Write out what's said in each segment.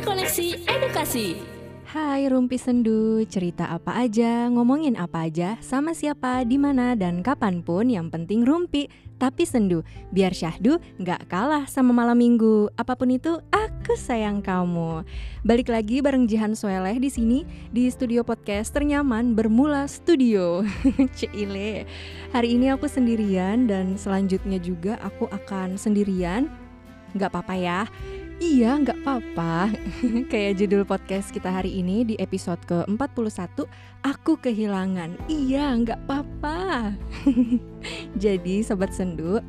Kunci Koneksi Edukasi. Hai Rumpi Sendu, cerita apa aja, ngomongin apa aja, sama siapa, di mana dan kapan pun yang penting Rumpi, tapi sendu. Biar syahdu nggak kalah sama malam minggu. Apa pun itu, aku sayang kamu. Balik lagi bareng Jihan Soeleh di sini di studio podcast ternyaman bermula studio. Cile. Hari ini aku sendirian dan selanjutnya juga aku akan sendirian. Nggak apa-apa ya Iya, nggak apa-apa. Kayak judul podcast kita hari ini di episode ke-41, Aku Kehilangan. Iya, nggak apa-apa. Jadi, Sobat Sendu,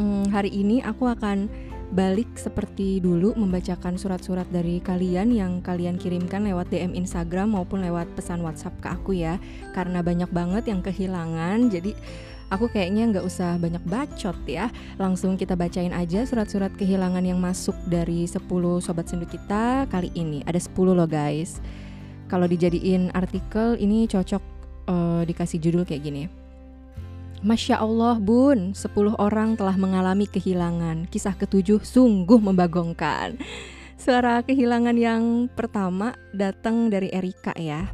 hmm, hari ini aku akan balik seperti dulu membacakan surat-surat dari kalian yang kalian kirimkan lewat DM Instagram maupun lewat pesan WhatsApp ke aku ya. Karena banyak banget yang kehilangan, jadi Aku kayaknya nggak usah banyak bacot ya. Langsung kita bacain aja surat-surat kehilangan yang masuk dari 10 sobat sendu kita kali ini. Ada 10 loh guys. Kalau dijadiin artikel ini cocok uh, dikasih judul kayak gini. Masya Allah bun, 10 orang telah mengalami kehilangan. Kisah ketujuh sungguh membagongkan. Suara kehilangan yang pertama datang dari Erika ya.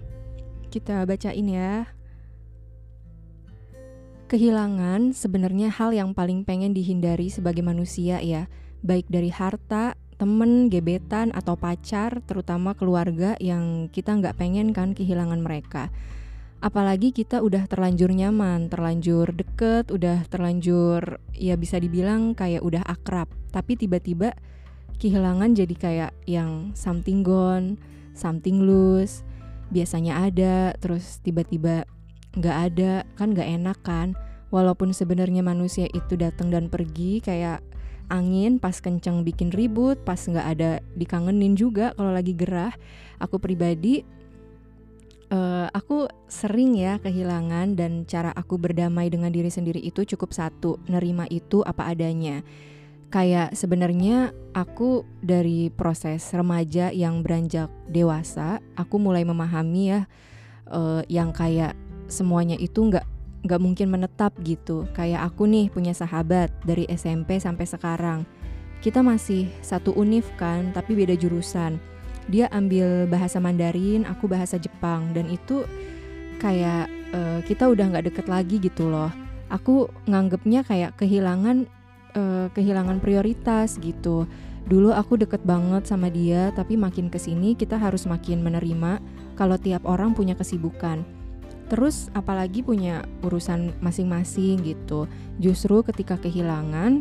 Kita bacain ya Kehilangan sebenarnya hal yang paling pengen dihindari sebagai manusia ya, baik dari harta, temen, gebetan, atau pacar, terutama keluarga yang kita nggak pengen kan kehilangan mereka. Apalagi kita udah terlanjur nyaman, terlanjur deket, udah terlanjur ya bisa dibilang kayak udah akrab. Tapi tiba-tiba kehilangan jadi kayak yang something gone, something loose, biasanya ada, terus tiba-tiba nggak ada kan nggak enak kan. Walaupun sebenarnya manusia itu datang dan pergi kayak angin pas kenceng bikin ribut pas nggak ada dikangenin juga kalau lagi gerah. Aku pribadi uh, aku sering ya kehilangan dan cara aku berdamai dengan diri sendiri itu cukup satu nerima itu apa adanya. Kayak sebenarnya aku dari proses remaja yang beranjak dewasa aku mulai memahami ya uh, yang kayak semuanya itu nggak nggak mungkin menetap gitu. Kayak aku nih punya sahabat dari SMP sampai sekarang. Kita masih satu univ kan, tapi beda jurusan. Dia ambil bahasa Mandarin, aku bahasa Jepang, dan itu kayak uh, kita udah nggak deket lagi gitu loh. Aku nganggepnya kayak kehilangan uh, kehilangan prioritas gitu. Dulu aku deket banget sama dia, tapi makin ke sini kita harus makin menerima kalau tiap orang punya kesibukan Terus apalagi punya urusan masing-masing gitu. Justru ketika kehilangan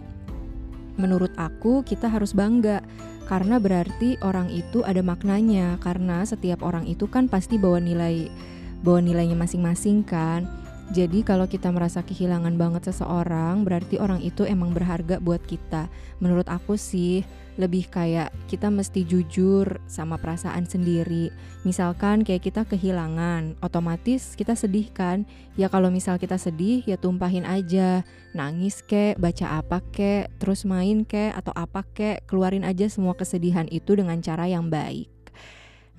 menurut aku kita harus bangga karena berarti orang itu ada maknanya karena setiap orang itu kan pasti bawa nilai bawa nilainya masing-masing kan. Jadi kalau kita merasa kehilangan banget seseorang, berarti orang itu emang berharga buat kita. Menurut aku sih, lebih kayak kita mesti jujur sama perasaan sendiri. Misalkan kayak kita kehilangan, otomatis kita sedih kan? Ya kalau misal kita sedih, ya tumpahin aja. Nangis kek, baca apa kek, terus main kek, atau apa kek, keluarin aja semua kesedihan itu dengan cara yang baik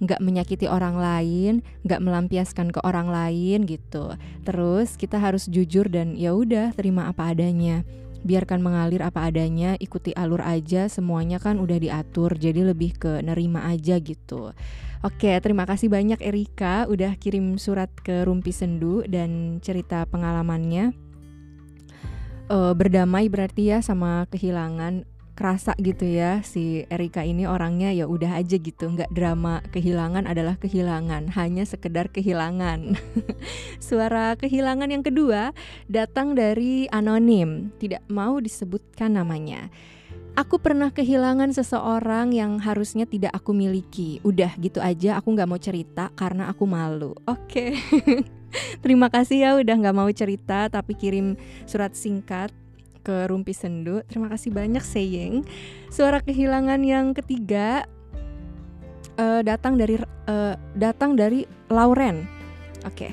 nggak menyakiti orang lain, nggak melampiaskan ke orang lain gitu. Terus kita harus jujur dan ya udah terima apa adanya. Biarkan mengalir apa adanya, ikuti alur aja, semuanya kan udah diatur, jadi lebih ke nerima aja gitu. Oke, terima kasih banyak Erika udah kirim surat ke Rumpi Sendu dan cerita pengalamannya. Uh, berdamai berarti ya sama kehilangan kerasa gitu ya si Erika ini orangnya ya udah aja gitu nggak drama kehilangan adalah kehilangan hanya sekedar kehilangan suara kehilangan yang kedua datang dari anonim tidak mau disebutkan namanya Aku pernah kehilangan seseorang yang harusnya tidak aku miliki. Udah gitu aja, aku nggak mau cerita karena aku malu. Oke, okay. terima kasih ya udah nggak mau cerita tapi kirim surat singkat ke Rumpi Sendu. Terima kasih banyak Seyeng. Suara kehilangan yang ketiga uh, datang dari uh, datang dari Lauren. Oke. Okay.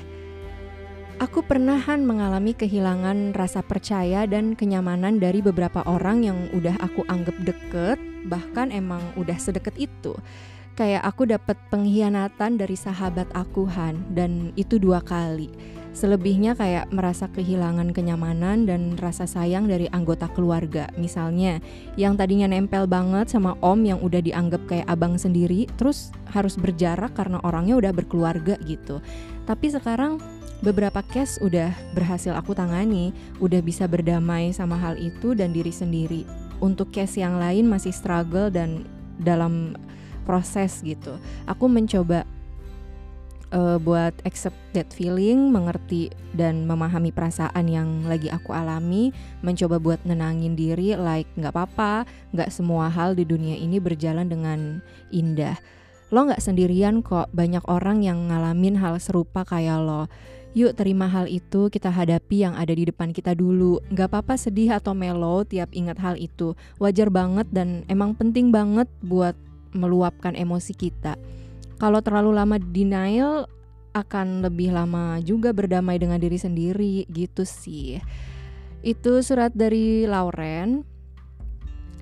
Aku pernahan mengalami kehilangan rasa percaya dan kenyamanan dari beberapa orang yang udah aku anggap deket, bahkan emang udah sedekat itu. Kayak aku dapat pengkhianatan dari sahabat aku Han dan itu dua kali Selebihnya kayak merasa kehilangan kenyamanan dan rasa sayang dari anggota keluarga. Misalnya, yang tadinya nempel banget sama om yang udah dianggap kayak abang sendiri, terus harus berjarak karena orangnya udah berkeluarga gitu. Tapi sekarang beberapa case udah berhasil aku tangani, udah bisa berdamai sama hal itu dan diri sendiri. Untuk case yang lain masih struggle dan dalam proses gitu. Aku mencoba uh, buat accept that feeling, mengerti dan memahami perasaan yang lagi aku alami, mencoba buat nenangin diri like nggak apa-apa, nggak semua hal di dunia ini berjalan dengan indah. Lo nggak sendirian kok, banyak orang yang ngalamin hal serupa kayak lo. Yuk terima hal itu, kita hadapi yang ada di depan kita dulu. Gak apa-apa sedih atau melo tiap ingat hal itu. Wajar banget dan emang penting banget buat meluapkan emosi kita kalau terlalu lama denial akan lebih lama juga berdamai dengan diri sendiri gitu sih. Itu surat dari Lauren.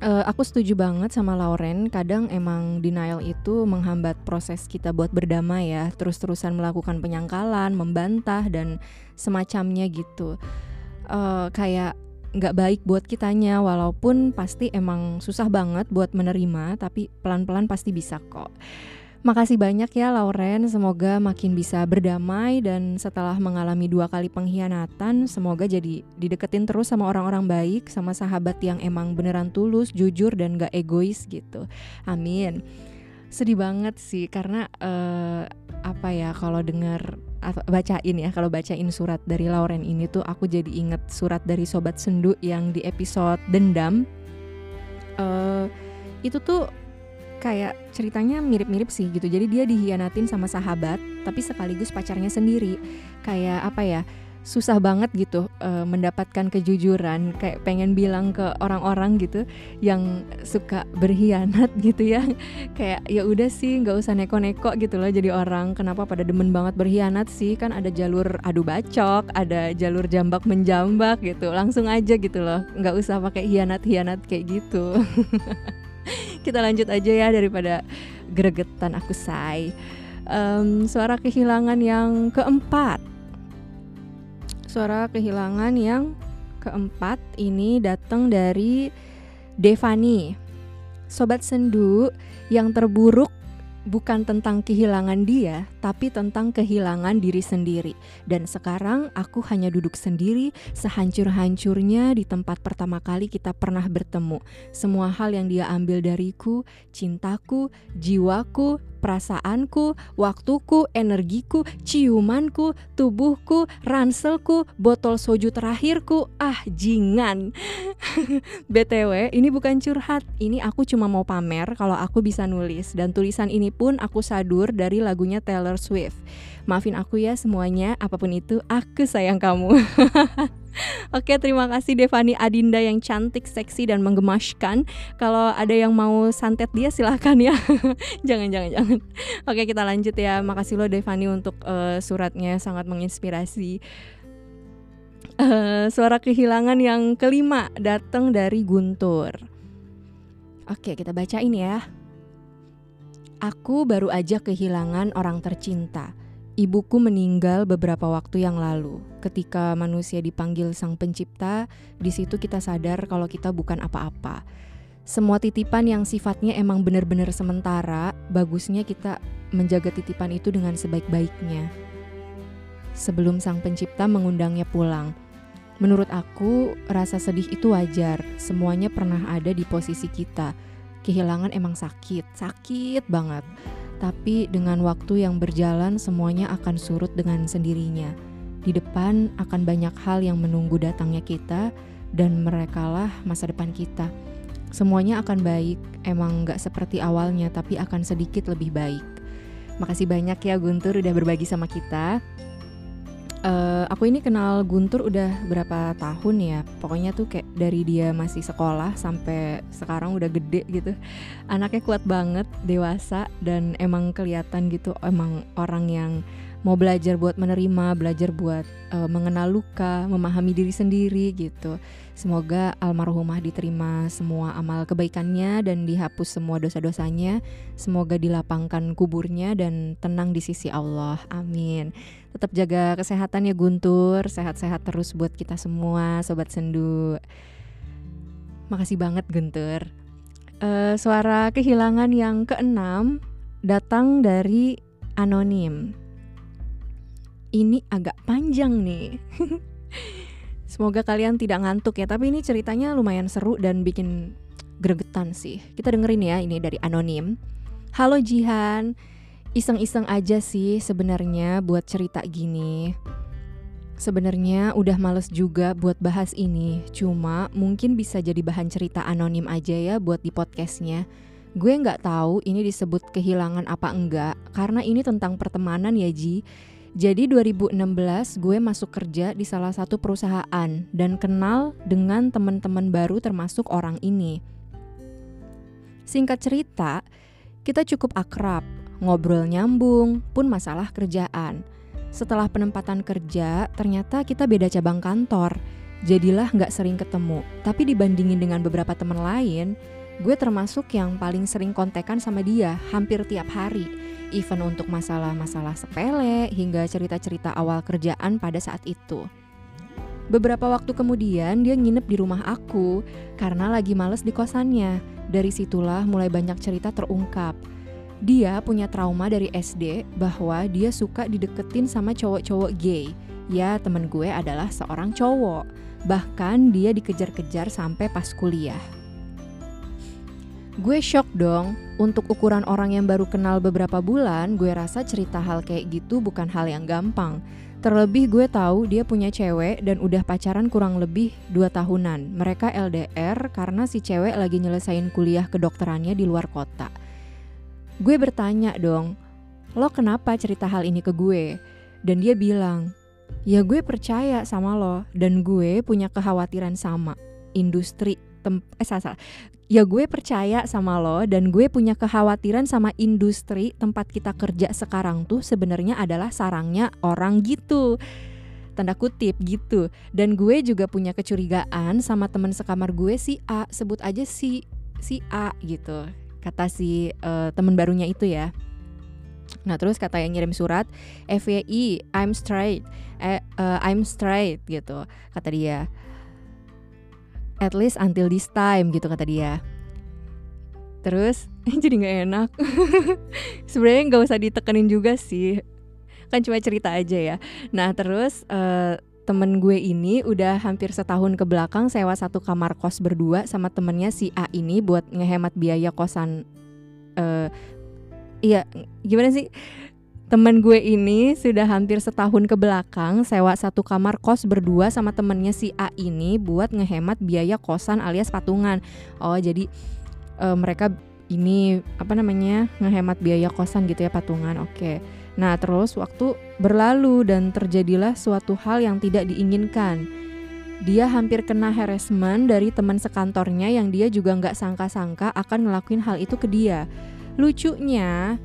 Uh, aku setuju banget sama Lauren. Kadang emang denial itu menghambat proses kita buat berdamai ya. Terus-terusan melakukan penyangkalan, membantah dan semacamnya gitu. Uh, kayak nggak baik buat kitanya walaupun pasti emang susah banget buat menerima tapi pelan-pelan pasti bisa kok. Makasih banyak ya Lauren, semoga makin bisa berdamai dan setelah mengalami dua kali pengkhianatan, semoga jadi dideketin terus sama orang-orang baik, sama sahabat yang emang beneran tulus, jujur dan gak egois gitu. Amin. Sedih banget sih karena uh, apa ya kalau dengar atau bacain ya kalau bacain surat dari Lauren ini tuh aku jadi inget surat dari sobat sendu yang di episode dendam. Uh, itu tuh kayak ceritanya mirip-mirip sih gitu. Jadi dia dihianatin sama sahabat, tapi sekaligus pacarnya sendiri. Kayak apa ya? susah banget gitu uh, mendapatkan kejujuran kayak pengen bilang ke orang-orang gitu yang suka berkhianat gitu ya kayak ya udah sih nggak usah neko-neko gitu loh jadi orang kenapa pada demen banget berkhianat sih kan ada jalur adu bacok ada jalur jambak menjambak gitu langsung aja gitu loh nggak usah pakai hianat-hianat kayak gitu kita lanjut aja ya daripada gregetan aku say um, suara kehilangan yang keempat. Suara kehilangan yang keempat ini datang dari Devani. Sobat sendu yang terburuk bukan tentang kehilangan dia, tapi tentang kehilangan diri sendiri. Dan sekarang aku hanya duduk sendiri, sehancur-hancurnya di tempat pertama kali kita pernah bertemu. Semua hal yang dia ambil dariku, cintaku, jiwaku, perasaanku, waktuku, energiku, ciumanku, tubuhku, ranselku, botol soju terakhirku, ah jingan. BTW, ini bukan curhat, ini aku cuma mau pamer kalau aku bisa nulis dan tulisan ini pun aku sadur dari lagunya Taylor Swift. Maafin aku ya semuanya, apa pun itu, aku sayang kamu. Oke, terima kasih Devani Adinda yang cantik, seksi dan menggemaskan. Kalau ada yang mau santet dia silahkan ya. jangan, jangan, jangan. Oke, kita lanjut ya. Makasih lo Devani untuk uh, suratnya sangat menginspirasi. Uh, suara kehilangan yang kelima datang dari Guntur. Oke, kita bacain ya. Aku baru aja kehilangan orang tercinta Ibuku meninggal beberapa waktu yang lalu. Ketika manusia dipanggil Sang Pencipta, di situ kita sadar kalau kita bukan apa-apa. Semua titipan yang sifatnya emang benar-benar sementara, bagusnya kita menjaga titipan itu dengan sebaik-baiknya. Sebelum Sang Pencipta mengundangnya pulang, menurut aku rasa sedih itu wajar. Semuanya pernah ada di posisi kita. Kehilangan emang sakit, sakit banget tapi dengan waktu yang berjalan semuanya akan surut dengan sendirinya. Di depan akan banyak hal yang menunggu datangnya kita dan merekalah masa depan kita. Semuanya akan baik, emang gak seperti awalnya tapi akan sedikit lebih baik. Makasih banyak ya Guntur udah berbagi sama kita uh, aku ini kenal Guntur udah berapa tahun ya. Pokoknya tuh kayak dari dia masih sekolah sampai sekarang udah gede gitu. Anaknya kuat banget dewasa dan emang kelihatan gitu emang orang yang mau belajar buat menerima, belajar buat uh, mengenal luka, memahami diri sendiri gitu. Semoga almarhumah diterima semua amal kebaikannya dan dihapus semua dosa-dosanya. Semoga dilapangkan kuburnya dan tenang di sisi Allah. Amin. Tetap jaga kesehatan ya Guntur, sehat-sehat terus buat kita semua, sobat sendu. Makasih banget Guntur. Uh, suara kehilangan yang keenam datang dari anonim ini agak panjang nih. Semoga kalian tidak ngantuk ya, tapi ini ceritanya lumayan seru dan bikin gregetan sih. Kita dengerin ya ini dari anonim. Halo Jihan, iseng-iseng aja sih sebenarnya buat cerita gini. Sebenarnya udah males juga buat bahas ini, cuma mungkin bisa jadi bahan cerita anonim aja ya buat di podcastnya. Gue nggak tahu ini disebut kehilangan apa enggak, karena ini tentang pertemanan ya Ji. Jadi 2016 gue masuk kerja di salah satu perusahaan dan kenal dengan teman-teman baru termasuk orang ini. Singkat cerita, kita cukup akrab, ngobrol nyambung, pun masalah kerjaan. Setelah penempatan kerja, ternyata kita beda cabang kantor. Jadilah nggak sering ketemu, tapi dibandingin dengan beberapa teman lain, gue termasuk yang paling sering kontekan sama dia hampir tiap hari event untuk masalah-masalah sepele hingga cerita-cerita awal kerjaan pada saat itu. Beberapa waktu kemudian dia nginep di rumah aku karena lagi males di kosannya. Dari situlah mulai banyak cerita terungkap. Dia punya trauma dari SD bahwa dia suka dideketin sama cowok-cowok gay. Ya temen gue adalah seorang cowok. Bahkan dia dikejar-kejar sampai pas kuliah. Gue shock dong, untuk ukuran orang yang baru kenal beberapa bulan, gue rasa cerita hal kayak gitu bukan hal yang gampang. Terlebih gue tahu dia punya cewek dan udah pacaran kurang lebih 2 tahunan. Mereka LDR karena si cewek lagi nyelesain kuliah kedokterannya di luar kota. Gue bertanya dong, lo kenapa cerita hal ini ke gue? Dan dia bilang, ya gue percaya sama lo dan gue punya kekhawatiran sama. Industri tem eh salah, salah. Ya gue percaya sama lo dan gue punya kekhawatiran sama industri tempat kita kerja sekarang tuh sebenarnya adalah sarangnya orang gitu. Tanda kutip gitu. Dan gue juga punya kecurigaan sama teman sekamar gue si A sebut aja si si A gitu. Kata si uh, teman barunya itu ya. Nah terus kata yang ngirim surat FYI I'm straight. Eh, uh, I'm straight gitu kata dia at least until this time gitu kata dia. Terus jadi nggak enak. Sebenarnya nggak usah ditekenin juga sih. Kan cuma cerita aja ya. Nah terus uh, temen gue ini udah hampir setahun ke belakang sewa satu kamar kos berdua sama temennya si A ini buat ngehemat biaya kosan uh, iya gimana sih Temen gue ini sudah hampir setahun ke belakang sewa satu kamar kos berdua sama temennya si A ini buat ngehemat biaya kosan alias patungan. Oh jadi uh, mereka ini apa namanya ngehemat biaya kosan gitu ya patungan. Oke. Nah terus waktu berlalu dan terjadilah suatu hal yang tidak diinginkan. Dia hampir kena harassment dari teman sekantornya yang dia juga nggak sangka-sangka akan ngelakuin hal itu ke dia. Lucunya,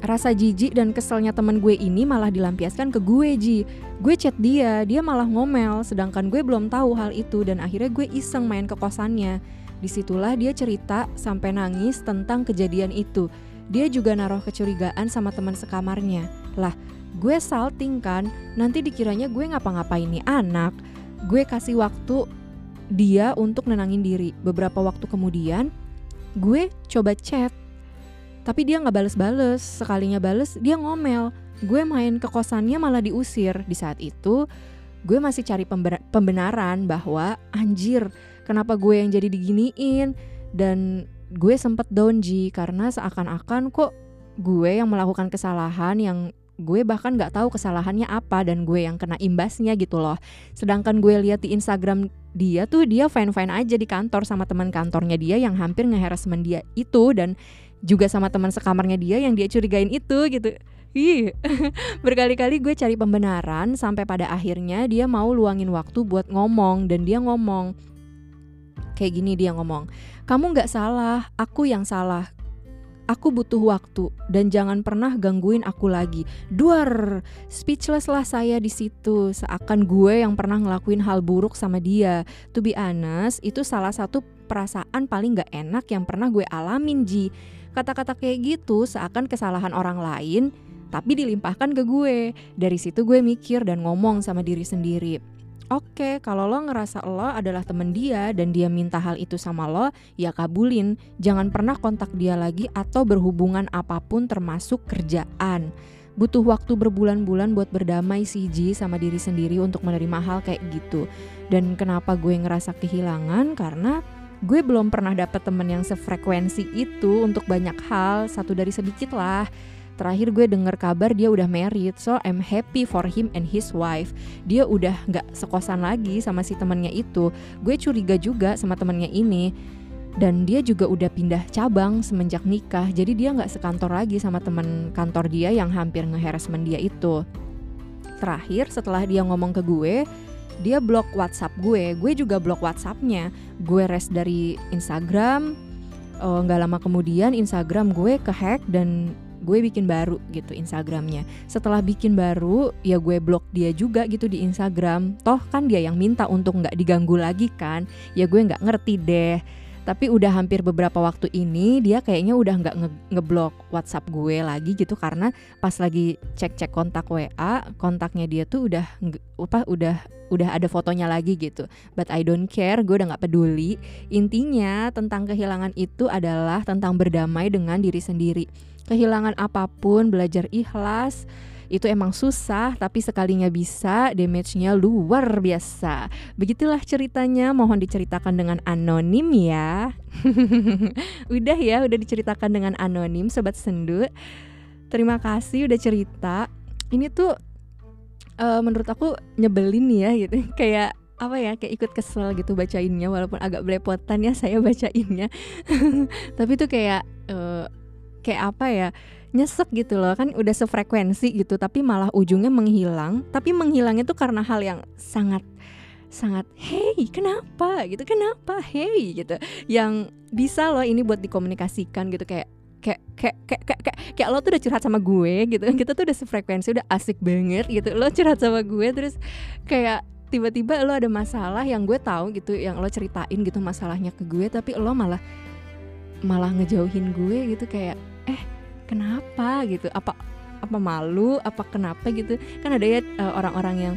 Rasa jijik dan keselnya temen gue ini malah dilampiaskan ke gue Ji. Gue chat dia, dia malah ngomel Sedangkan gue belum tahu hal itu dan akhirnya gue iseng main ke kosannya. Di situlah dia cerita sampai nangis tentang kejadian itu. Dia juga naruh kecurigaan sama teman sekamarnya. Lah gue salting kan? Nanti dikiranya gue ngapa-ngapain nih anak? Gue kasih waktu dia untuk nenangin diri. Beberapa waktu kemudian gue coba chat tapi dia nggak bales-bales sekalinya bales dia ngomel. Gue main ke kosannya malah diusir. Di saat itu gue masih cari pembenaran bahwa anjir kenapa gue yang jadi diginiin? Dan gue sempet donji karena seakan-akan kok gue yang melakukan kesalahan yang gue bahkan nggak tahu kesalahannya apa dan gue yang kena imbasnya gitu loh. Sedangkan gue lihat di Instagram dia tuh dia fine fine aja di kantor sama teman kantornya dia yang hampir ngeharasmen dia itu dan juga sama teman sekamarnya dia yang dia curigain itu gitu. Ih, berkali-kali gue cari pembenaran sampai pada akhirnya dia mau luangin waktu buat ngomong dan dia ngomong kayak gini dia ngomong, kamu nggak salah, aku yang salah. Aku butuh waktu dan jangan pernah gangguin aku lagi. Duar, speechless lah saya di situ. Seakan gue yang pernah ngelakuin hal buruk sama dia. To be honest, itu salah satu perasaan paling gak enak yang pernah gue alamin Ji. Kata-kata kayak gitu seakan kesalahan orang lain tapi dilimpahkan ke gue. Dari situ gue mikir dan ngomong sama diri sendiri Oke, okay, kalau lo ngerasa lo adalah temen dia dan dia minta hal itu sama lo, ya kabulin. Jangan pernah kontak dia lagi atau berhubungan apa pun termasuk kerjaan. Butuh waktu berbulan-bulan buat berdamai sih Ji sama diri sendiri untuk menerima hal kayak gitu. Dan kenapa gue ngerasa kehilangan? Karena gue belum pernah dapet temen yang sefrekuensi itu untuk banyak hal, satu dari sedikit lah. Terakhir gue denger kabar dia udah married so I'm happy for him and his wife. Dia udah nggak sekosan lagi sama si temennya itu. Gue curiga juga sama temennya ini. Dan dia juga udah pindah cabang semenjak nikah jadi dia nggak sekantor lagi sama temen kantor dia yang hampir ngeheresmen dia itu. Terakhir setelah dia ngomong ke gue dia blok WhatsApp gue gue juga blok WhatsAppnya. Gue rest dari Instagram eh, nggak uh, lama kemudian Instagram gue kehack dan gue bikin baru gitu Instagramnya. Setelah bikin baru ya gue blok dia juga gitu di Instagram. Toh kan dia yang minta untuk nggak diganggu lagi kan? Ya gue nggak ngerti deh tapi udah hampir beberapa waktu ini dia kayaknya udah nggak nge WhatsApp gue lagi gitu. Karena pas lagi cek-cek kontak WA kontaknya dia tuh udah apa udah udah ada fotonya lagi gitu. But I don't care gue udah nggak peduli. Intinya tentang kehilangan itu adalah tentang berdamai dengan diri sendiri. Kehilangan apa pun, belajar ikhlas, itu emang susah tapi sekalinya bisa damage-nya luar biasa. Begitulah ceritanya, mohon diceritakan dengan anonim ya. udah ya, udah diceritakan dengan anonim sobat sendu. Terima kasih udah cerita. Ini tuh uh, menurut aku nyebelin ya gitu. Kayak apa ya kayak ikut kesel gitu bacainnya walaupun agak belepotan ya saya bacainnya tapi tuh kayak uh, kayak apa ya nyesek gitu loh kan udah sefrekuensi gitu tapi malah ujungnya menghilang. Tapi menghilangnya tuh karena hal yang sangat sangat hey kenapa? gitu kenapa? Hey gitu. Yang bisa loh ini buat dikomunikasikan gitu kayak kayak kayak kayak kayak kayak, kayak lo tuh udah curhat sama gue gitu kita tuh udah sefrekuensi udah asik banget gitu lo curhat sama gue terus kayak tiba-tiba lo ada masalah yang gue tahu gitu yang lo ceritain gitu masalahnya ke gue tapi lo malah malah ngejauhin gue gitu kayak eh kenapa gitu? Apa apa malu? Apa kenapa gitu? Kan ada ya uh, orang-orang yang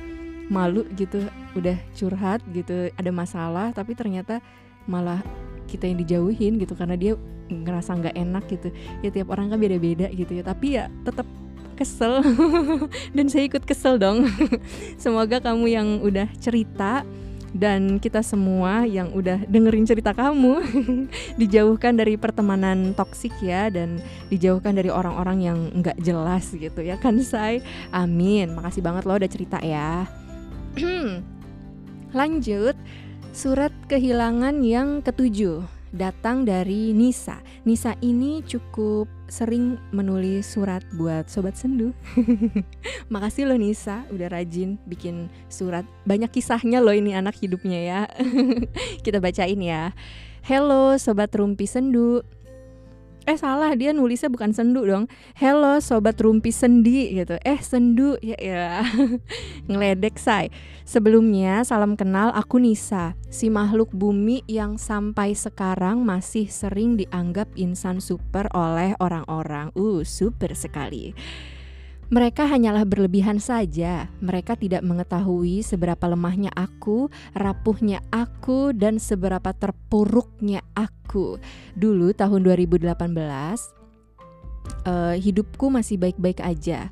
malu gitu udah curhat gitu ada masalah tapi ternyata malah kita yang dijauhin gitu karena dia ngerasa nggak enak gitu. Ya tiap orang kan beda-beda gitu ya tapi ya tetap kesel. Dan saya ikut kesel dong. Semoga kamu yang udah cerita dan kita semua yang udah dengerin cerita kamu dijauhkan dari pertemanan toksik ya dan dijauhkan dari orang-orang yang nggak jelas gitu ya kan say amin. Makasih banget lo udah cerita ya. Lanjut surat kehilangan yang ketujuh datang dari Nisa. Nisa ini cukup sering menulis surat buat sobat sendu. Makasih loh Nisa, udah rajin bikin surat. Banyak kisahnya loh ini anak hidupnya ya. Kita bacain ya. Hello sobat rumpi sendu eh salah dia nulisnya bukan sendu dong. Hello sobat rumpi sendi gitu. Eh sendu ya ya. Ngeledek say. Sebelumnya salam kenal aku Nisa. Si makhluk bumi yang sampai sekarang masih sering dianggap insan super oleh orang-orang. Uh super sekali mereka hanyalah berlebihan saja. Mereka tidak mengetahui seberapa lemahnya aku, rapuhnya aku, dan seberapa terpuruknya aku. Dulu tahun 2018, uh, eh, hidupku masih baik-baik aja.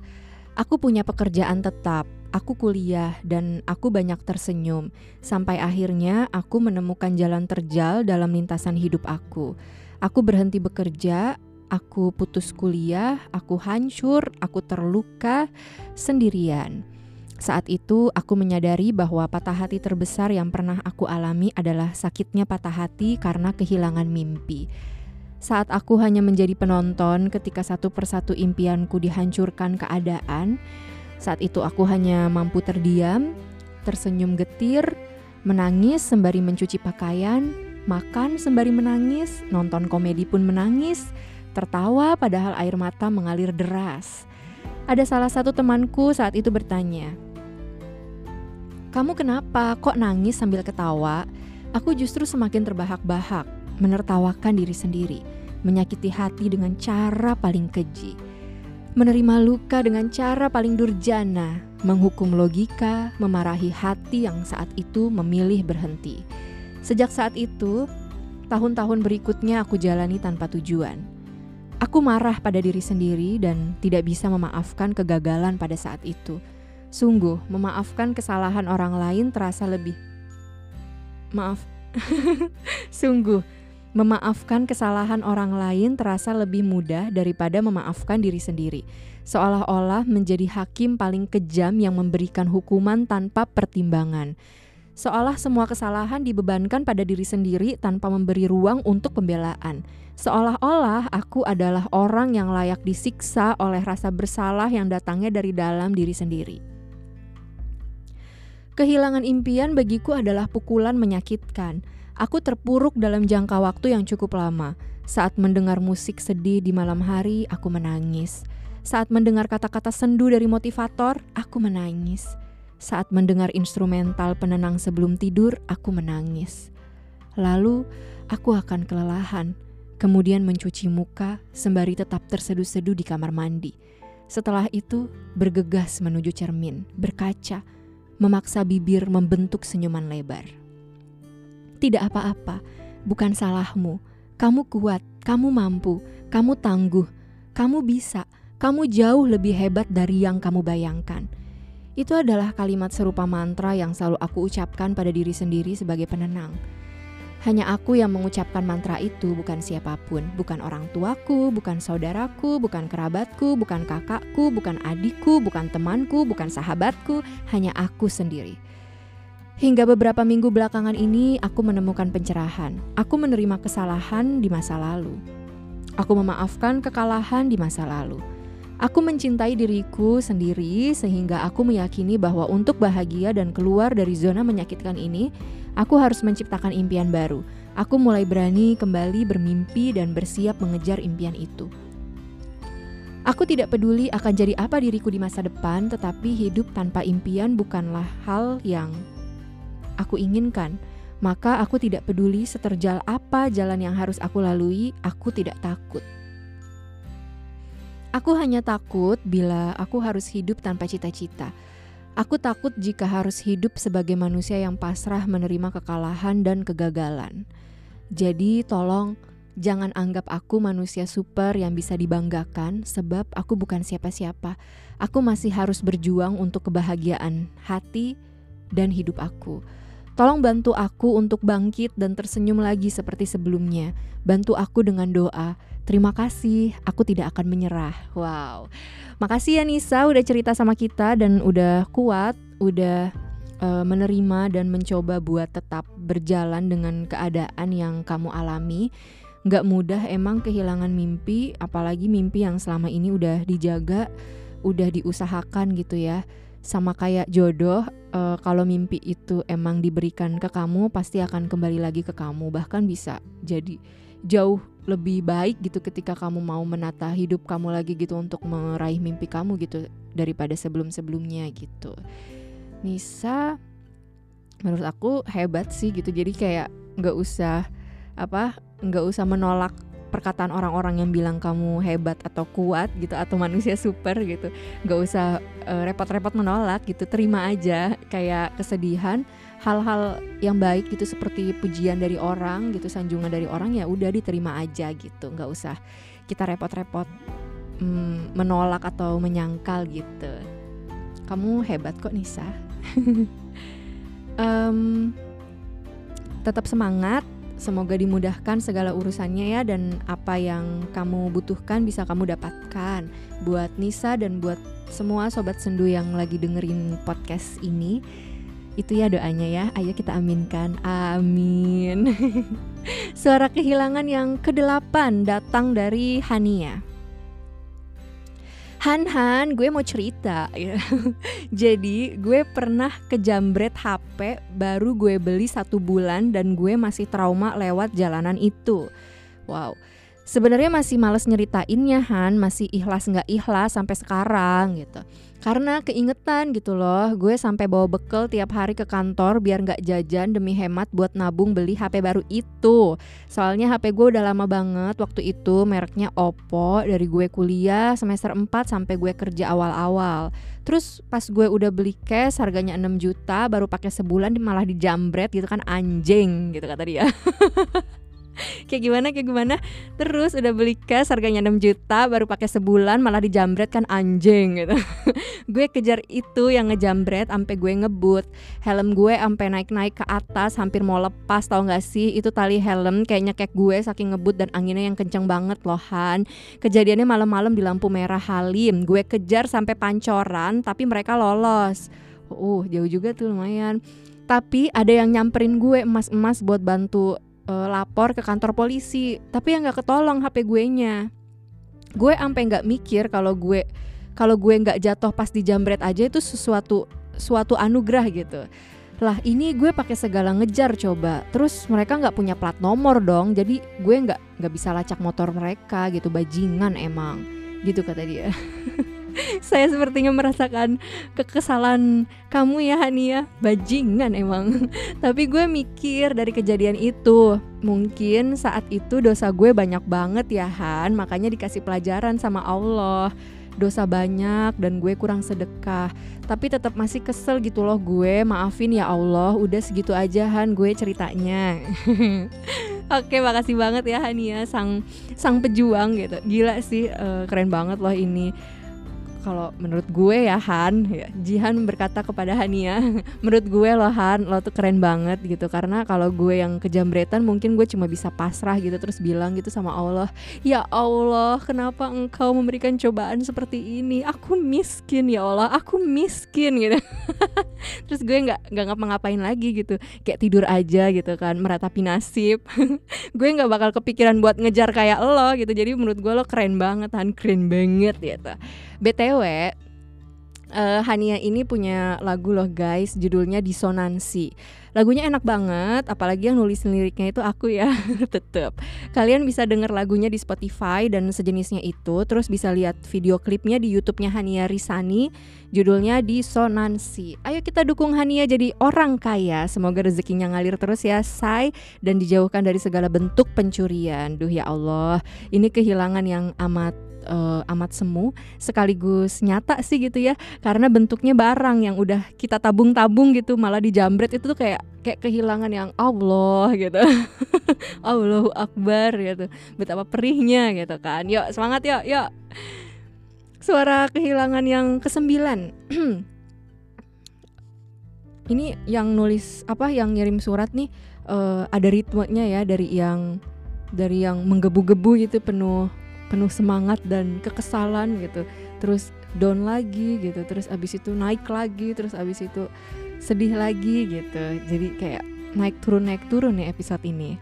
Aku punya pekerjaan tetap, aku kuliah, dan aku banyak tersenyum. Sampai akhirnya aku menemukan jalan terjal dalam lintasan hidup aku. Aku berhenti bekerja, aku putus kuliah, aku hancur, aku terluka sendirian. Saat itu aku menyadari bahwa patah hati terbesar yang pernah aku alami adalah sakitnya patah hati karena kehilangan mimpi. Saat aku hanya menjadi penonton ketika satu persatu impianku dihancurkan keadaan, saat itu aku hanya mampu terdiam, tersenyum getir, menangis sembari mencuci pakaian, makan sembari menangis, nonton komedi pun menangis, tertawa padahal air mata mengalir deras. Ada salah satu temanku saat itu bertanya, "Kamu kenapa kok nangis sambil ketawa?" Aku justru semakin terbahak-bahak, menertawakan diri sendiri, menyakiti hati dengan cara paling keji. Menerima luka dengan cara paling durjana, menghukum logika, memarahi hati yang saat itu memilih berhenti. Sejak saat itu, tahun-tahun berikutnya aku jalani tanpa tujuan. Aku marah pada diri sendiri dan tidak bisa memaafkan kegagalan pada saat itu. Sungguh, memaafkan kesalahan orang lain terasa lebih maaf. Sungguh, memaafkan kesalahan orang lain terasa lebih mudah daripada memaafkan diri sendiri. Seolah-olah menjadi hakim paling kejam yang memberikan hukuman tanpa pertimbangan. Seolah semua kesalahan dibebankan pada diri sendiri tanpa memberi ruang untuk pembelaan. Seolah-olah aku adalah orang yang layak disiksa oleh rasa bersalah yang datangnya dari dalam diri sendiri. Kehilangan impian bagiku adalah pukulan menyakitkan. Aku terpuruk dalam jangka waktu yang cukup lama. Saat mendengar musik sedih di malam hari, aku menangis. Saat mendengar kata-kata sendu dari motivator, aku menangis. Saat mendengar instrumental penenang sebelum tidur, aku menangis. Lalu, aku akan kelelahan, kemudian mencuci muka sembari tetap terseduh-seduh di kamar mandi. Setelah itu, bergegas menuju cermin, berkaca, memaksa bibir membentuk senyuman lebar. Tidak apa-apa, bukan salahmu. Kamu kuat, kamu mampu, kamu tangguh, kamu bisa, kamu jauh lebih hebat dari yang kamu bayangkan. Itu adalah kalimat serupa mantra yang selalu aku ucapkan pada diri sendiri sebagai penenang. Hanya aku yang mengucapkan mantra itu, bukan siapa pun, bukan orang tuaku, bukan saudaraku, bukan kerabatku, bukan kakakku, bukan adikku, bukan temanku, bukan sahabatku, hanya aku sendiri. Hingga beberapa minggu belakangan ini, aku menemukan pencerahan. Aku menerima kesalahan di masa lalu. Aku memaafkan kekalahan di masa lalu. Aku mencintai diriku sendiri sehingga aku meyakini bahwa untuk bahagia dan keluar dari zona menyakitkan ini, aku harus menciptakan impian baru. Aku mulai berani kembali bermimpi dan bersiap mengejar impian itu. Aku tidak peduli akan jadi apa diriku di masa depan, tetapi hidup tanpa impian bukanlah hal yang aku inginkan. Maka aku tidak peduli seterjal apa jalan yang harus aku lalui, aku tidak takut. Aku hanya takut bila aku harus hidup tanpa cita-cita. Aku takut jika harus hidup sebagai manusia yang pasrah menerima kekalahan dan kegagalan. Jadi, tolong jangan anggap aku manusia super yang bisa dibanggakan, sebab aku bukan siapa-siapa. Aku masih harus berjuang untuk kebahagiaan hati dan hidup aku. Tolong bantu aku untuk bangkit dan tersenyum lagi seperti sebelumnya. Bantu aku dengan doa. Terima kasih, aku tidak akan menyerah. Wow. Makasih ya Nisa udah cerita sama kita dan udah kuat, udah uh, menerima dan mencoba buat tetap berjalan dengan keadaan yang kamu alami. Gak mudah emang kehilangan mimpi, apalagi mimpi yang selama ini udah dijaga, udah diusahakan gitu ya sama kayak jodoh uh, kalau mimpi itu emang diberikan ke kamu pasti akan kembali lagi ke kamu bahkan bisa jadi jauh lebih baik gitu ketika kamu mau menata hidup kamu lagi gitu untuk meraih mimpi kamu gitu daripada sebelum-sebelumnya gitu. Nisa menurut aku hebat sih gitu. Jadi kayak nggak usah apa nggak usah menolak perkataan orang-orang yang bilang kamu hebat atau kuat gitu atau manusia super gitu. Nggak usah uh, repot-repot menolak gitu. Terima aja kayak kesedihan hal-hal yang baik gitu seperti pujian dari orang gitu sanjungan dari orang ya udah diterima aja gitu. Nggak usah kita repot-repot mm, menolak atau menyangkal gitu. Kamu hebat kok Nisa. Um, tetap semangat Semoga dimudahkan segala urusannya ya dan apa yang kamu butuhkan bisa kamu dapatkan. Buat Nisa dan buat semua sobat sendu yang lagi dengerin podcast ini, itu ya doanya ya. Ayo kita aminkan. Amin. Suara kehilangan yang kedelapan datang dari Hania. Han Han, gue mau cerita. Jadi gue pernah kejambret HP baru gue beli satu bulan dan gue masih trauma lewat jalanan itu. Wow. sebenarnya masih males nyeritainnya Han masih ikhlas nggak ikhlas sampai sekarang gitu karena keingetan gitu loh gue sampai bawa bekal tiap hari ke kantor biar nggak jajan demi hemat buat nabung beli HP baru itu. Soalnya HP gue udah lama banget waktu itu mereknya Oppo dari gue kuliah semester 4 sampai gue kerja awal-awal. Terus pas gue udah beli cash harganya 6 juta baru pakai sebulan malah dijambret gitu kan anjing gitu kata dia kayak gimana kayak gimana? Terus udah beli cash harganya 6 juta baru pakai sebulan malah dijambret kan anjing gitu. Gue kejar itu yang ngejambret sampai gue ngebut. Helm gue sampai naik-naik ke atas hampir mau lepas tau gak sih? Itu tali helm kayaknya kayak gue saking ngebut dan anginnya yang kenceng banget loh Han kejadiannya malam-malam di lampu merah Halim. Gue kejar sampai pancoran tapi mereka lolos. Uh jauh juga tuh lumayan. Tapi ada yang nyamperin gue emas-emas buat bantu uh, lapor ke kantor polisi tapi yang nggak ketolong HP gue nya gue ampe nggak mikir kalau gue kalau gue nggak jatuh pas di jambret aja itu sesuatu suatu anugerah gitu. Lah ini gue pakai segala ngejar coba. Terus mereka nggak punya plat nomor dong jadi gue nggak nggak bisa lacak motor mereka gitu bajingan emang. Gitu kata dia saya sepertinya merasakan kekesalan kamu ya Hania. Bajingan emang. Tapi gue mikir dari kejadian itu mungkin saat itu dosa gue banyak banget ya Han. Makanya dikasih pelajaran sama Allah. Dosa banyak dan gue kurang sedekah. Tapi tetap masih kesel gitu loh gue. Maafin ya Allah udah segitu aja Han gue ceritanya. Oke, makasih banget ya Hania sang sang pejuang gitu. Gila sih, uh, keren banget loh ini kalau menurut gue ya Han ya, Jihan berkata kepada Hania menurut gue loh Han lo tuh keren banget gitu. Karena kalau gue yang kejambretan mungkin gue cuma bisa pasrah gitu terus bilang gitu sama Allah ya Allah kenapa engkau memberikan cobaan seperti ini? Aku miskin ya Allah aku miskin gitu. Terus gue nggak nggak ngapa-ngapain lagi gitu. Kayak tidur aja gitu kan meratapi nasib. Gue nggak bakal kepikiran buat ngejar kayak lo gitu. Jadi menurut gue lo keren banget Han keren banget gitu. BTW uh, Hania ini punya lagu loh guys judulnya Disonansi. Lagunya enak banget apalagi yang nulis liriknya itu aku ya tetep. Kalian bisa denger lagunya di Spotify dan sejenisnya itu terus bisa lihat video klipnya di YouTube-nya Hania Risani judulnya Disonansi. Ayo kita dukung Hania jadi orang kaya. Semoga rezekinya ngalir terus ya say dan dijauhkan dari segala bentuk pencurian. Duh ya Allah. Ini kehilangan yang amat uh, amat semu sekaligus nyata sih gitu ya. Karena bentuknya barang yang udah kita tabung-tabung gitu malah dijambret itu tuh kayak kayak kehilangan yang Allah gitu. Allahu Akbar gitu. Betapa perihnya gitu kan. Yuk semangat yuk yuk. Suara kehilangan yang kesembilan. Ini yang nulis apa yang ngirim surat nih uh, ada ritmenya ya dari yang dari yang menggebu-gebu gitu penuh penuh semangat dan kekesalan gitu. Terus down lagi gitu terus abis itu naik lagi terus abis itu sedih lagi gitu. Jadi kayak naik turun naik turun nih episode ini.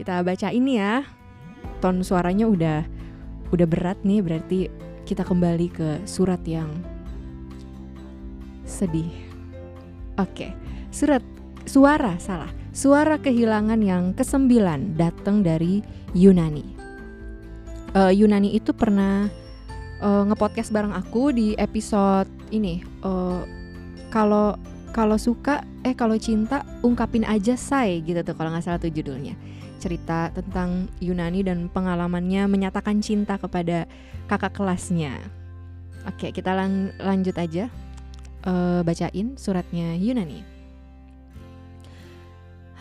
Kita baca ini ya. Ton suaranya udah udah berat nih berarti kita kembali ke surat yang sedih. Oke surat suara salah. Suara kehilangan yang kesembilan datang dari Yunani uh, Yunani itu pernah uh, ngepodcast bareng aku di episode ini. Uh, kalau kalau suka eh kalau cinta ungkapin aja say gitu tuh kalau nggak salah tuh judulnya cerita tentang Yunani dan pengalamannya menyatakan cinta kepada kakak kelasnya. Oke kita lang lanjut aja uh, bacain suratnya Yunani.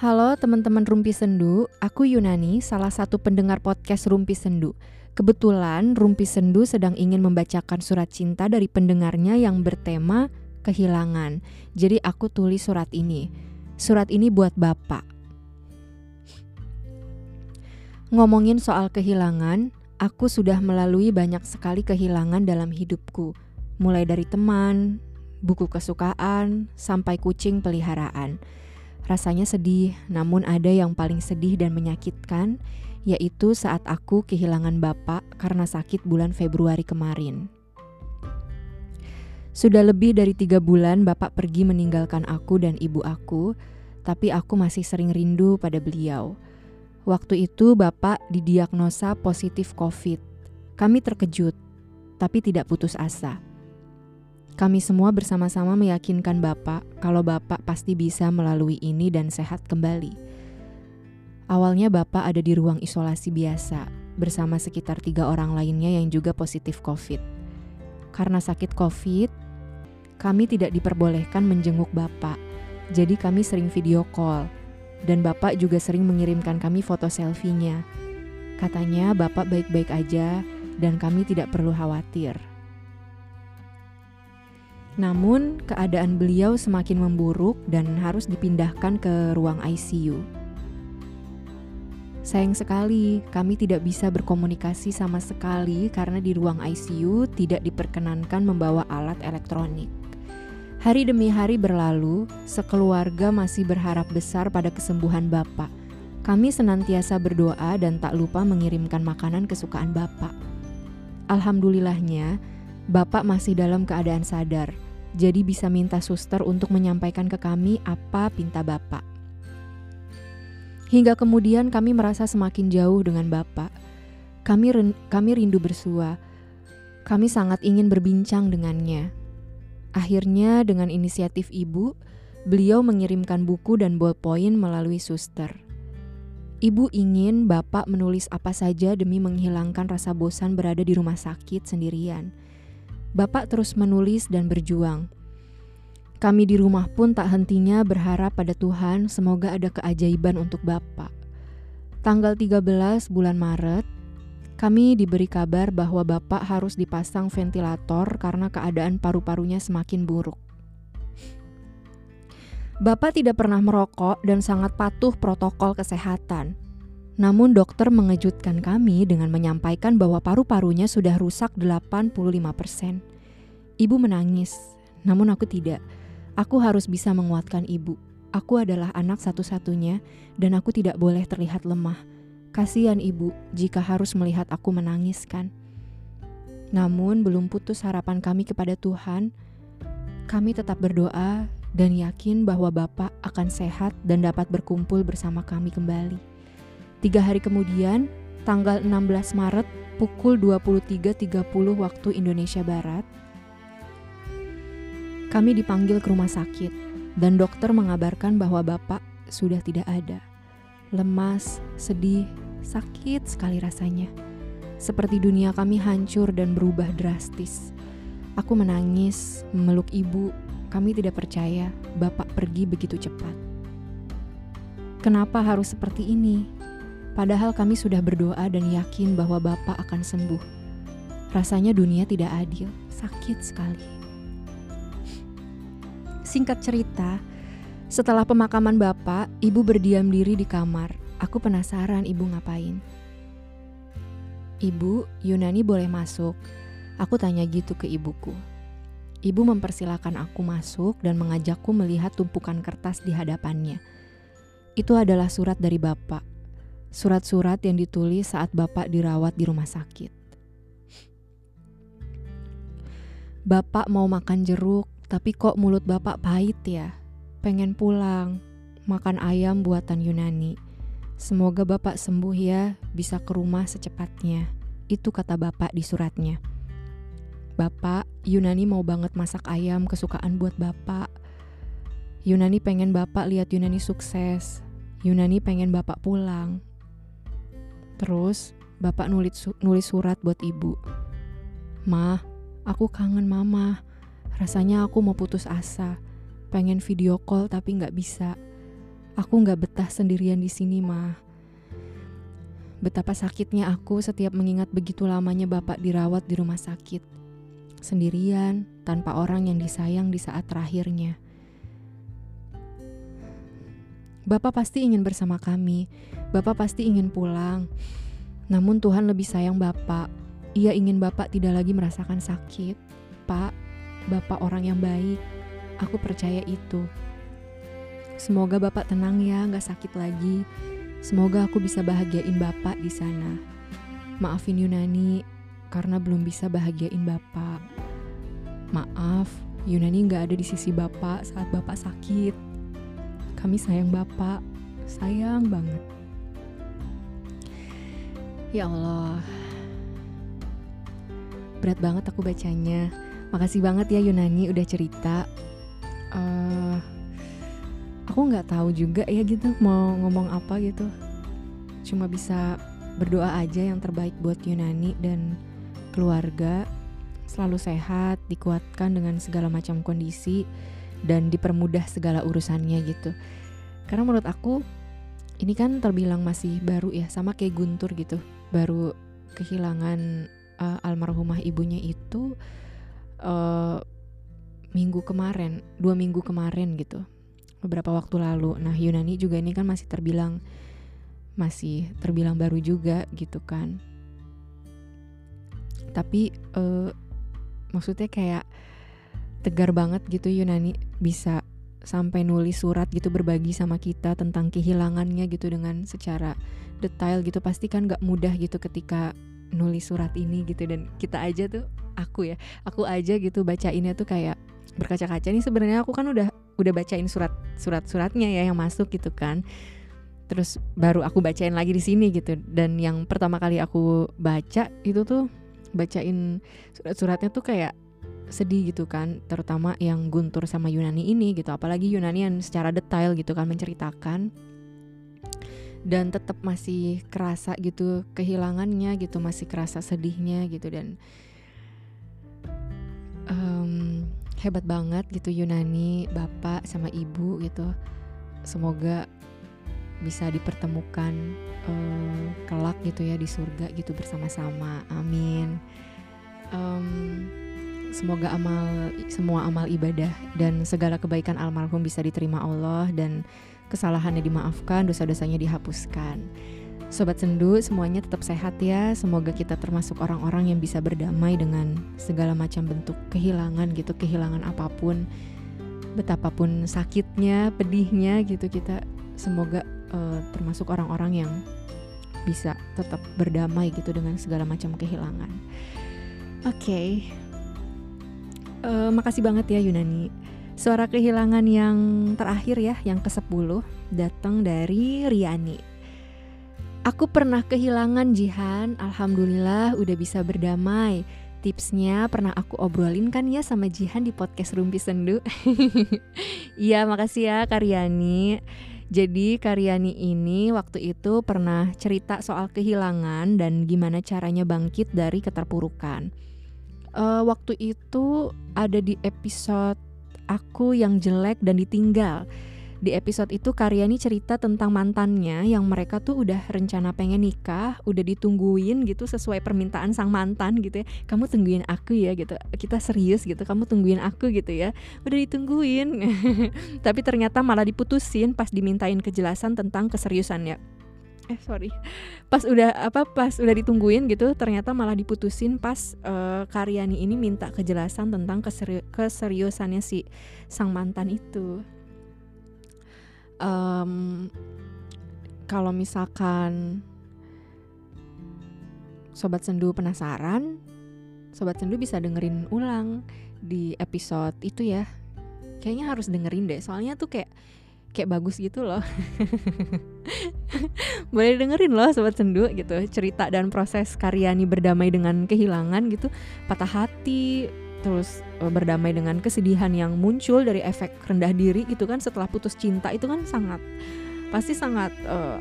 Halo teman-teman Rumpi Sendu, aku Yunani, salah satu pendengar podcast Rumpi Sendu. Kebetulan Rumpi Sendu sedang ingin membacakan surat cinta dari pendengarnya yang bertema kehilangan. Jadi aku tulis surat ini. Surat ini buat Bapak. Ngomongin soal kehilangan, aku sudah melalui banyak sekali kehilangan dalam hidupku. Mulai dari teman, buku kesukaan, sampai kucing peliharaan. Rasanya sedih, namun ada yang paling sedih dan menyakitkan, yaitu saat aku kehilangan bapak karena sakit bulan Februari kemarin. Sudah lebih dari tiga bulan bapak pergi meninggalkan aku dan ibu aku, tapi aku masih sering rindu pada beliau. Waktu itu Bapak didiagnosa positif COVID. Kami terkejut, tapi tidak putus asa. Kami semua bersama-sama meyakinkan Bapak kalau Bapak pasti bisa melalui ini dan sehat kembali. Awalnya Bapak ada di ruang isolasi biasa bersama sekitar tiga orang lainnya yang juga positif COVID. Karena sakit COVID, kami tidak diperbolehkan menjenguk Bapak, jadi kami sering video call. Dan Bapak juga sering mengirimkan kami foto selfie-nya. Katanya Bapak baik-baik aja dan kami tidak perlu khawatir. Namun, keadaan beliau semakin memburuk dan harus dipindahkan ke ruang ICU. Sayang sekali, kami tidak bisa berkomunikasi sama sekali karena di ruang ICU tidak diperkenankan membawa alat elektronik. Hari demi hari berlalu, sekeluarga masih berharap besar pada kesembuhan Bapak. Kami senantiasa berdoa dan tak lupa mengirimkan makanan kesukaan Bapak. Alhamdulillahnya, Bapak masih dalam keadaan sadar, jadi bisa minta suster untuk menyampaikan ke kami apa pinta Bapak. Hingga kemudian kami merasa semakin jauh dengan Bapak. Kami, kami rindu bersua. Kami sangat ingin berbincang dengannya. Akhirnya dengan inisiatif ibu, beliau mengirimkan buku dan ballpoint melalui suster. Ibu ingin bapak menulis apa saja demi menghilangkan rasa bosan berada di rumah sakit sendirian. Bapak terus menulis dan berjuang. Kami di rumah pun tak hentinya berharap pada Tuhan semoga ada keajaiban untuk Bapak. Tanggal 13 bulan Maret, kami diberi kabar bahwa Bapak harus dipasang ventilator karena keadaan paru-parunya semakin buruk. Bapak tidak pernah merokok dan sangat patuh protokol kesehatan. Namun dokter mengejutkan kami dengan menyampaikan bahwa paru-parunya sudah rusak 85%. Ibu menangis, namun aku tidak. Aku harus bisa menguatkan ibu. Aku adalah anak satu-satunya dan aku tidak boleh terlihat lemah. Kasihan ibu jika harus melihat aku menangiskan. Namun belum putus harapan kami kepada Tuhan. Kami tetap berdoa dan yakin bahwa Bapak akan sehat dan dapat berkumpul bersama kami kembali. Tiga hari kemudian, tanggal 16 Maret pukul 23.30 waktu Indonesia Barat, kami dipanggil ke rumah sakit dan dokter mengabarkan bahwa Bapak sudah tidak ada. Lemas, sedih, sakit sekali rasanya. Seperti dunia kami hancur dan berubah drastis. Aku menangis, memeluk ibu, kami tidak percaya Bapak pergi begitu cepat. Kenapa harus seperti ini? Padahal kami sudah berdoa dan yakin bahwa Bapak akan sembuh. Rasanya dunia tidak adil, sakit sekali. Singkat cerita, setelah pemakaman Bapak, Ibu berdiam diri di kamar. Aku penasaran Ibu ngapain. Ibu, Yunani boleh masuk. Aku tanya gitu ke ibuku. Ibu mempersilahkan aku masuk dan mengajakku melihat tumpukan kertas di hadapannya. Itu adalah surat dari Bapak. Surat-surat yang ditulis saat Bapak dirawat di rumah sakit. Bapak mau makan jeruk, tapi kok mulut Bapak pahit ya? Pengen pulang, makan ayam buatan Yunani. Semoga Bapak sembuh ya, bisa ke rumah secepatnya. Itu kata Bapak di suratnya. Bapak, Yunani mau banget masak ayam kesukaan buat Bapak. Yunani pengen Bapak lihat Yunani sukses. Yunani pengen Bapak pulang. Terus, Bapak nulis, nulis surat buat Ibu. Mah, aku kangen Mama. Rasanya aku mau putus asa. Pengen video call tapi nggak bisa. Aku nggak betah sendirian di sini, mah. Betapa sakitnya aku setiap mengingat begitu lamanya Bapak dirawat di rumah sakit sendirian, tanpa orang yang disayang di saat terakhirnya. Bapak pasti ingin bersama kami, Bapak pasti ingin pulang. Namun Tuhan lebih sayang Bapak. Ia ingin Bapak tidak lagi merasakan sakit. Pak, Bapak orang yang baik. Aku percaya itu. Semoga Bapak tenang ya, gak sakit lagi. Semoga aku bisa bahagiain Bapak di sana. Maafin Yunani, karena belum bisa bahagiain Bapak. Maaf, Yunani nggak ada di sisi Bapak saat Bapak sakit. Kami sayang Bapak, sayang banget. Ya Allah, berat banget aku bacanya. Makasih banget ya Yunani udah cerita. Uh, aku nggak tahu juga ya gitu mau ngomong apa gitu. Cuma bisa berdoa aja yang terbaik buat Yunani dan keluarga selalu sehat, dikuatkan dengan segala macam kondisi dan dipermudah segala urusannya gitu. Karena menurut aku ini kan terbilang masih baru ya, sama kayak Guntur gitu. Baru kehilangan uh, almarhumah ibunya itu uh, minggu kemarin, dua minggu kemarin gitu. Beberapa waktu lalu. Nah, Yunani juga ini kan masih terbilang masih terbilang baru juga gitu kan. Tapi uh, maksudnya kayak tegar banget gitu Yunani bisa sampai nulis surat gitu berbagi sama kita tentang kehilangannya gitu dengan secara detail gitu pasti kan gak mudah gitu ketika nulis surat ini gitu dan kita aja tuh aku ya aku aja gitu bacainnya tuh kayak berkaca-kaca. Nih sebenarnya aku kan udah udah bacain surat surat suratnya ya yang masuk gitu kan. Terus baru aku bacain lagi di sini gitu. Dan yang pertama kali aku baca itu tuh bacain surat-suratnya tuh kayak sedih gitu kan terutama yang Guntur sama Yunani ini gitu. Apalagi Yunani yang secara detail gitu kan menceritakan. Dan tetap masih kerasa gitu kehilangannya gitu masih kerasa sedihnya gitu. Dan um, hebat banget gitu Yunani bapak sama ibu gitu. Semoga bisa dipertemukan uh, kelak gitu ya di surga gitu bersama-sama. Amin. Um, semoga amal semua amal ibadah dan segala kebaikan almarhum bisa diterima Allah dan kesalahannya dimaafkan dosa-dosanya dihapuskan Sobat Sendu semuanya tetap sehat ya Semoga kita termasuk orang-orang yang bisa berdamai dengan segala macam bentuk kehilangan gitu Kehilangan apa pun Betapapun sakitnya, pedihnya gitu Kita semoga uh, termasuk orang-orang yang bisa tetap berdamai gitu dengan segala macam kehilangan. Oke, okay. uh, eh, makasih banget ya Yunani. Suara kehilangan yang terakhir ya, yang ke-10 datang dari Riani. Aku pernah kehilangan Jihan, alhamdulillah udah bisa berdamai. Tipsnya pernah aku obrolin kan ya sama Jihan di podcast Rumpi Sendu. Iya, makasih ya Karyani. Jadi Karyani ini waktu itu pernah cerita soal kehilangan dan gimana caranya bangkit dari keterpurukan. Uh, waktu itu ada di episode aku yang jelek dan ditinggal di episode itu Karyani cerita tentang mantannya yang mereka tuh udah rencana pengen nikah, udah ditungguin gitu sesuai permintaan sang mantan gitu ya. Kamu tungguin aku ya gitu. Kita serius gitu. Kamu tungguin aku gitu ya. Udah ditungguin. Tapi ternyata malah diputusin pas dimintain kejelasan tentang keseriusannya eh sorry pas udah apa pas udah ditungguin gitu ternyata malah diputusin pas uh, Karyani ini minta kejelasan tentang keseri keseriusannya si sang mantan itu um, kalau misalkan sobat sendu penasaran sobat sendu bisa dengerin ulang di episode itu ya. Kayaknya harus dengerin deh soalnya tuh kayak kayak bagus gitu loh. Boleh dengerin loh sobat sendu gitu. Cerita dan proses Karyani berdamai dengan kehilangan gitu. Patah hati terus uh, berdamai dengan kesedihan yang muncul dari efek rendah diri gitu kan setelah putus cinta itu kan sangat pasti sangat uh,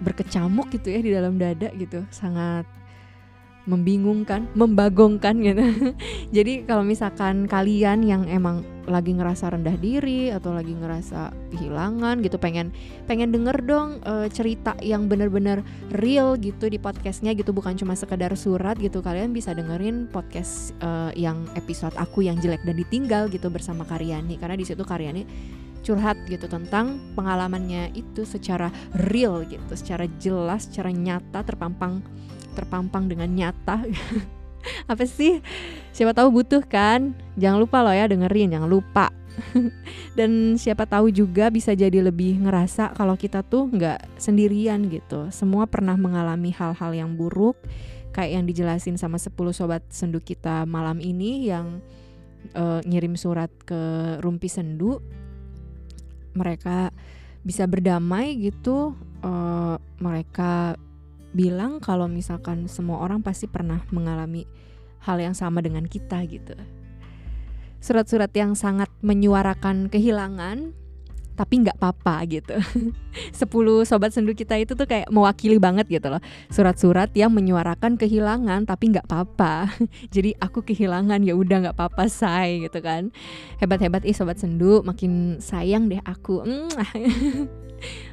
berkecamuk gitu ya di dalam dada gitu sangat membingungkan, membagongkan gitu. Jadi kalau misalkan kalian yang emang lagi ngerasa rendah diri atau lagi ngerasa kehilangan gitu, pengen pengen denger dong e, cerita yang bener-bener real gitu di podcastnya gitu, bukan cuma sekedar surat gitu. Kalian bisa dengerin podcast e, yang episode aku yang jelek dan ditinggal gitu bersama Karyani, karena di situ Karyani curhat gitu tentang pengalamannya itu secara real gitu, secara jelas, secara nyata terpampang terpampang dengan nyata. Apa sih? Siapa tahu butuh kan? Jangan lupa loh ya dengerin jangan lupa. Dan siapa tahu juga bisa jadi lebih ngerasa kalau kita tuh nggak sendirian gitu. Semua pernah mengalami hal-hal yang buruk kayak yang dijelasin sama 10 sobat sendu kita malam ini yang uh, ngirim surat ke Rumpi Sendu. Mereka bisa berdamai gitu uh, mereka bilang kalau misalkan semua orang pasti pernah mengalami hal yang sama dengan kita gitu. Surat-surat yang sangat menyuarakan kehilangan tapi nggak apa-apa gitu. 10 sobat sendu kita itu tuh kayak mewakili banget gitu loh. Surat-surat yang menyuarakan kehilangan tapi nggak apa-apa. Jadi aku kehilangan ya udah nggak apa-apa say gitu kan. Hebat-hebat ih sobat sendu, makin sayang deh aku.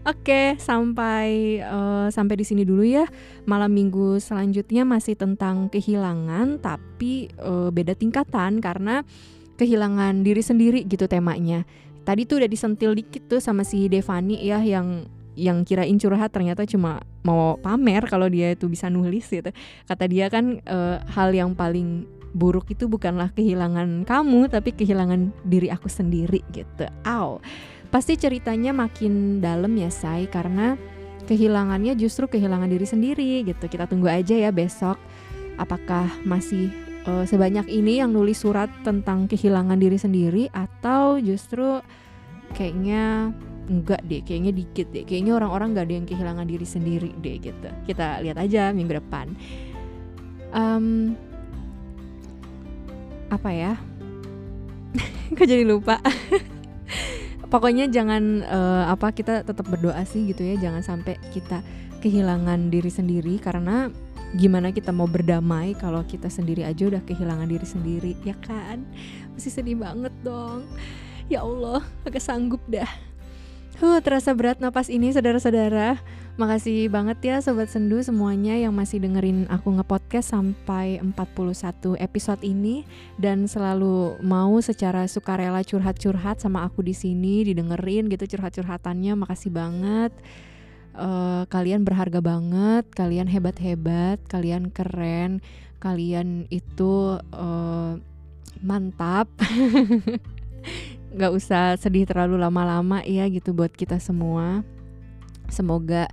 Oke, sampai uh, sampai di sini dulu ya. Malam minggu selanjutnya masih tentang kehilangan tapi uh, beda tingkatan karena kehilangan diri sendiri gitu temanya tadi tuh udah disentil dikit tuh sama si Devani ya yang yang kirain curhat ternyata cuma mau pamer kalau dia itu bisa nulis gitu. Kata dia kan e, hal yang paling buruk itu bukanlah kehilangan kamu tapi kehilangan diri aku sendiri gitu. Aw. Pasti ceritanya makin dalam ya, Say, karena kehilangannya justru kehilangan diri sendiri gitu. Kita tunggu aja ya besok apakah masih uh, sebanyak ini yang nulis surat tentang kehilangan diri sendiri atau justru kayaknya enggak deh, kayaknya dikit deh. Kayaknya orang-orang gak ada yang kehilangan diri sendiri deh gitu. Kita lihat aja minggu depan. Um, apa ya? Kok jadi lupa? Pokoknya jangan uh, apa kita tetap berdoa sih gitu ya, jangan sampai kita kehilangan diri sendiri. Karena gimana kita mau berdamai kalau kita sendiri aja udah kehilangan diri sendiri ya kan? Masih sedih banget dong. Ya Allah agak sanggup dah. Huh, terasa berat napas ini saudara-saudara. Makasih banget ya sobat sendu semuanya yang masih dengerin aku ngepodcast sampai 41 episode ini dan selalu mau secara sukarela curhat-curhat sama aku di sini didengerin gitu curhat-curhatannya. Makasih banget uh, kalian berharga banget, kalian hebat-hebat, kalian keren, kalian itu uh, mantap. Gak usah sedih terlalu lama-lama ya gitu buat kita semua. Semoga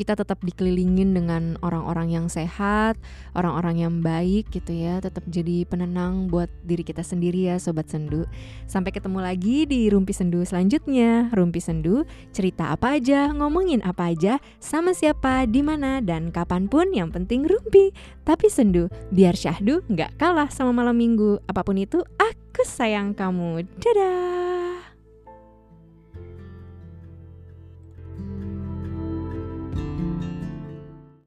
kita tetap dikelilingin dengan orang-orang yang sehat, orang-orang yang baik gitu ya, tetap jadi penenang buat diri kita sendiri ya sobat sendu. Sampai ketemu lagi di Rumpi Sendu selanjutnya. Rumpi Sendu, cerita apa aja, ngomongin apa aja, sama siapa, di mana dan kapan pun yang penting rumpi. Tapi sendu, biar syahdu nggak kalah sama malam minggu. Apa pun itu, aku sayang kamu. Dadah.